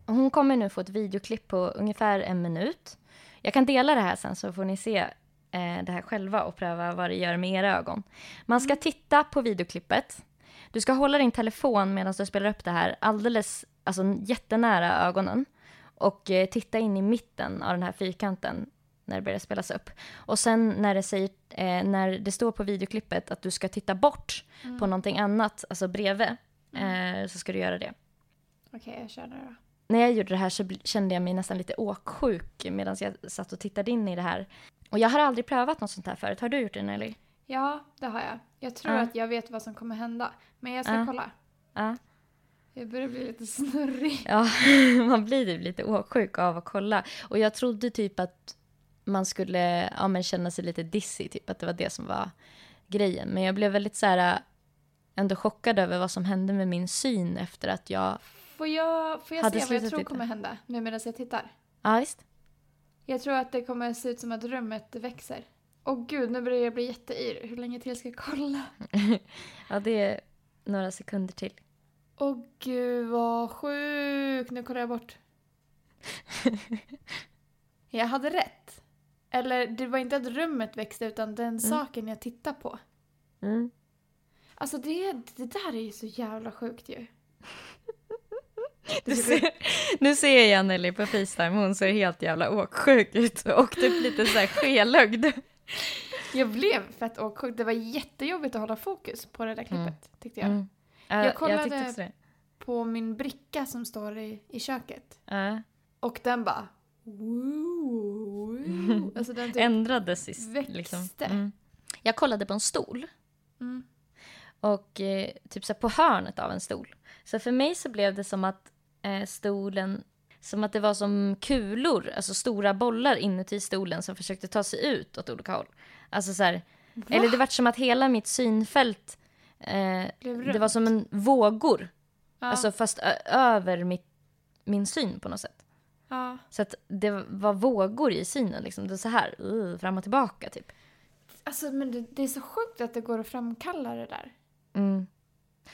hon kommer nu få ett videoklipp på ungefär en minut. Jag kan dela det här sen så får ni se eh, det här själva och pröva vad det gör med era ögon. Man ska titta på videoklippet. Du ska hålla din telefon medan du spelar upp det här alldeles, alltså jättenära ögonen. Och eh, titta in i mitten av den här fyrkanten när det börjar spelas upp. Och sen när det, säger, eh, när det står på videoklippet att du ska titta bort på någonting annat, alltså bredvid, eh, så ska du göra det. Okej, jag kör nu då. När jag gjorde det här så kände jag mig nästan lite åksjuk medan jag satt och tittade in i det här. Och jag har aldrig prövat något sånt här förut. Har du gjort det Nelly? Ja, det har jag. Jag tror Ja. att jag vet vad som kommer hända. Men jag ska Ja. kolla. Ja. Jag börjar bli lite snurrig. Ja, man blir typ lite åksjuk av att kolla. Och jag trodde typ att man skulle ja, men känna sig lite dizzy, typ att det var det som var grejen. Men jag blev väldigt så här ändå chockad över vad som hände med min syn efter att jag... Får jag, får jag Hade se vad jag tror titta. kommer hända nu medan jag tittar? Ja, visst. Jag tror att det kommer se ut som att rummet växer. Åh gud, nu börjar jag bli jätteyr. Hur länge till ska jag kolla? Ja, det är några sekunder till. Åh gud vad sjukt. Nu kollar jag bort. jag hade rätt. Eller det var inte att rummet växte utan den saken jag tittar på. Mm. Alltså det, det där är ju så jävla sjukt ju. Du ser, nu ser jag Nelly på Facetime, hon ser helt jävla åksjuk ut och typ lite så här skelögd. Jag blev fett åksjuk. Det var jättejobbigt att hålla fokus på det där klippet tyckte jag. Mm. Ja, Jag jag, kollade- det. På min bricka som står i, i köket. Ja. Och den bara... Woo, woo. Alltså den typ... Ändrades i, växte. liksom. Mm. Jag kollade på en stol Mm. och eh, typ så på hörnet av en stol. Så för mig så blev det som att eh, stolen, som att det var som kulor, alltså stora bollar inuti stolen som försökte ta sig ut åt olika håll. Alltså så här, eller det var som att hela mitt synfält, eh, det var som en vågor, Ja. alltså fast över mitt, min syn på något sätt. ja. Så att det var vågor i synen, liksom. det så här, uh, fram och tillbaka typ. Alltså men det, det är så sjukt att det går att framkalla det där. Mm.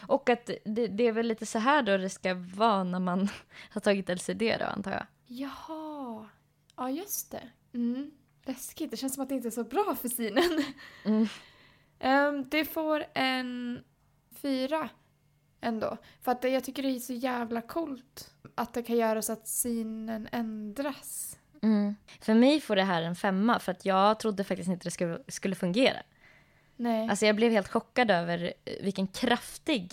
Och att det, det är väl lite så här då det ska vara när man har tagit LCD då antar jag. Jaha. Ja, just det. Mm. Läskigt. Det känns som att det inte är så bra för synen. Mm. Ehm, det får en fyra ändå. För att jag tycker det är så jävla coolt att det kan göra så att synen ändras. Mm. För mig får det här en femma för att jag trodde faktiskt inte det skulle, skulle fungera. Nej. Alltså jag blev helt chockad över eh, vilken kraftig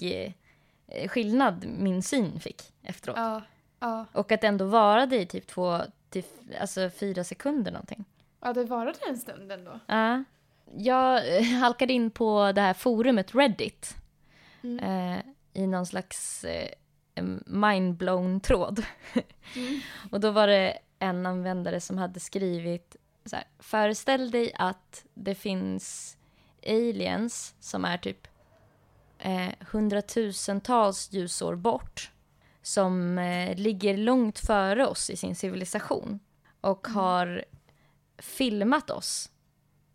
eh, skillnad min syn fick efteråt. ja. Ja. Och att det ändå varade i typ två till alltså fyra sekunder någonting. ja, det varade en stund ändå. Ja. Jag eh, halkade in på det här forumet Reddit. Mm. Eh, I någon slags eh, mindblown-tråd. Mm. Och då var det en användare som hade skrivit så här, föreställ dig att det finns aliens som är typ eh, hundratusentals ljusår bort som eh, ligger långt före oss i sin civilisation och har filmat oss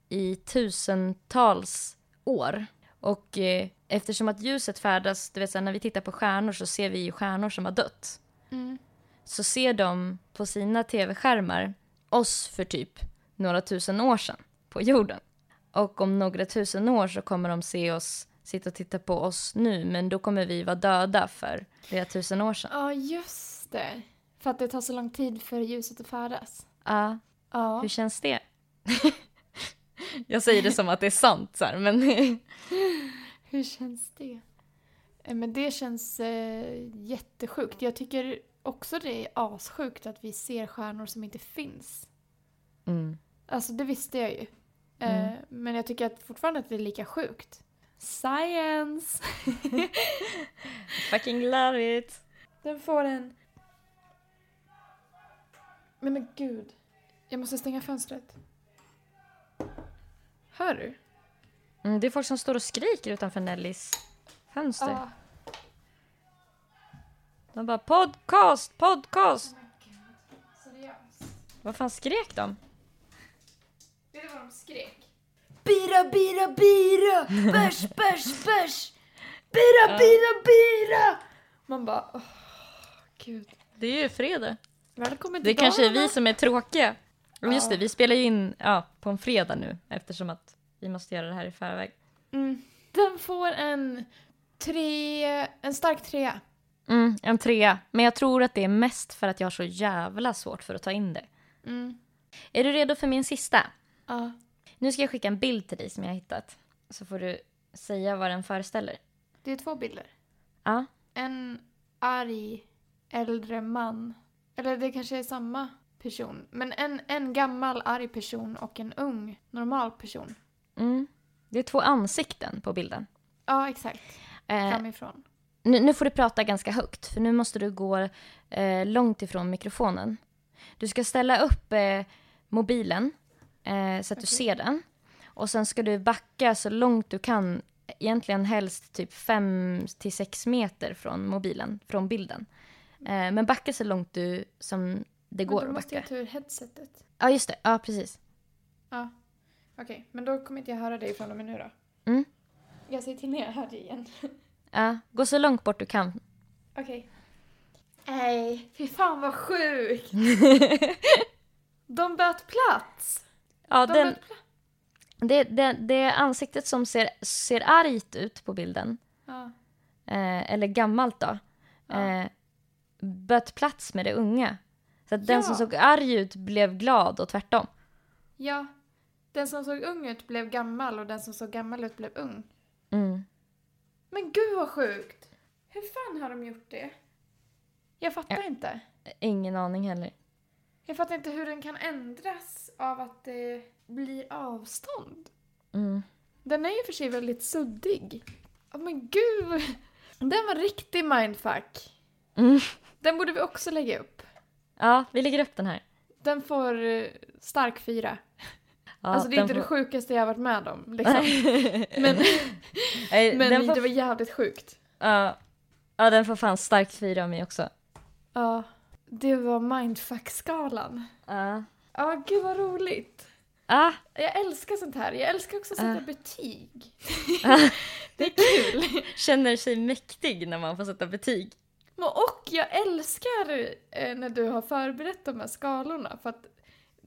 i tusentals år. Och eh, eftersom att ljuset färdas, du vet så när vi tittar på stjärnor så ser vi ju stjärnor som har dött. Mm. Så ser de på sina tv-skärmar oss för typ några tusen år sedan på jorden. Och om några tusen år så kommer de se oss sitta och titta på oss nu, men då kommer vi vara döda för flera tusen år sedan. Ja, just det. För att det tar så lång tid för ljuset att färdas. Ja, Ja. hur känns det? Jag säger det som att det är sant så här, men Hur känns det? Eh, Men det känns eh, jättesjukt. Jag tycker också det är assjukt att vi ser stjärnor som inte finns. mm. Alltså det visste jag ju. Eh, Mm. men jag tycker att fortfarande att det är lika sjukt. Science! fucking love it. Den får en... Men men gud. Jag måste stänga fönstret. Hör du? Mm, det är folk som står och skriker utanför Nellys fönster. Ja. De bara podcast, podcast. Seriöst. Vad fan skrek de? De skrek? Bira, bira, bira! Bärs, bärs, bärs! Bira, bira, bira! Man bara, åh, gud. Det är ju fredag. Välkommen Det till kanske är vi som är tråkiga. Och Just det, vi spelar ju in ja, på en fredag nu eftersom att vi måste göra det här i förväg. Mm. Den får en tre, en stark trea. Mm, en trea. Men jag tror att det är mest för att jag har så jävla svårt för att ta in det. Mm. Är du redo för min sista? Ja. Nu ska jag skicka en bild till dig som jag har hittat. Så får du säga vad den föreställer. Det är två bilder. Ja. En arg äldre man. Eller det kanske är samma person. Men en, en gammal arg person och en ung normal person. Mm. Det är två ansikten på bilden. Ja, exakt. Eh, Framifrån. nu, nu får du prata ganska högt, för nu måste du gå eh, långt ifrån mikrofonen. Du ska ställa upp eh, mobilen eh, så att du Okej. ser den. Och sen ska du backa så långt du kan, egentligen helst typ 5 till 6 meter från mobilen, från bilden. Eh, men backa så långt du som det går Men då att måste backa. jag ta ur headsetet. Ja, just det. Ja, precis. Ja. Okej, men då kommer inte jag höra dig från och med nu då. Mm. Jag säger till när jag hör dig igen. Ja, gå så långt bort du kan. Okej. Nej, fy fan vad sjukt! De bytte plats! Ja, De den, det, det, det ansiktet som ser, ser argt ut på bilden, Ja. eh, eller gammalt då, Ja. eh, böt plats med det unga. Så att den Ja. som såg arg ut blev glad och tvärtom. ja. Den som såg ung ut blev gammal och den som såg gammal ut blev ung. Mm. Men gud vad sjukt! Hur fan har de gjort det? Jag fattar inte. Ingen aning heller. Jag fattar inte hur den kan ändras av att det blir avstånd. Mm. Den är ju för sig väldigt suddig. Oh, men gud! Den var riktig mindfuck. Mm. Den borde vi också lägga upp. Ja, vi lägger upp den här. Den får eh, stark fyra. Ja, alltså det är inte det får- sjukaste jag har varit med om. Liksom. men men den får, det var jävligt sjukt. ja, ja, den får fan starkt fyra av mig också. Ja, det var mindfuck-skalan. Ja. Ja, gud vad roligt. Ah, Jag älskar sånt här. Jag älskar också att sätta Ja. betyg. Ah. det är kul. känner sig mäktig när man får sätta betyg. Och jag älskar eh, när du har förberett de här skalorna för att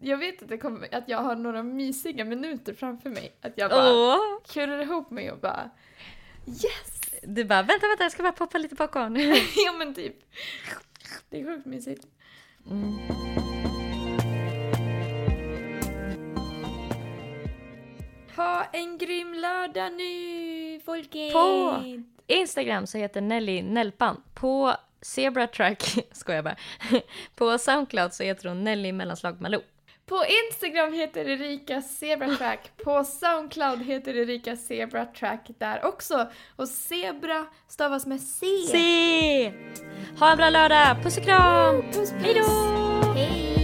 jag vet att, det kommer, att jag har några mysiga minuter framför mig. Att jag bara Åh! kurar ihop mig och bara yes! Du bara, vänta, vänta, jag ska bara poppa lite popcorn. ja men typ. Det är sjukt mysigt. Mm. Ha en grym lördag nu folket! På Instagram så heter Nelly Nelpan. På Zebra Track, skojar jag bara. På Soundcloud så heter hon Nelly mellanslag Malou. På Instagram heter Erika Zebratrack. På Soundcloud heter Erika Zebratrack där också. Och zebra stavas med C. Se! Ha en bra lördag, puss och kram! Puss puss! Hej då!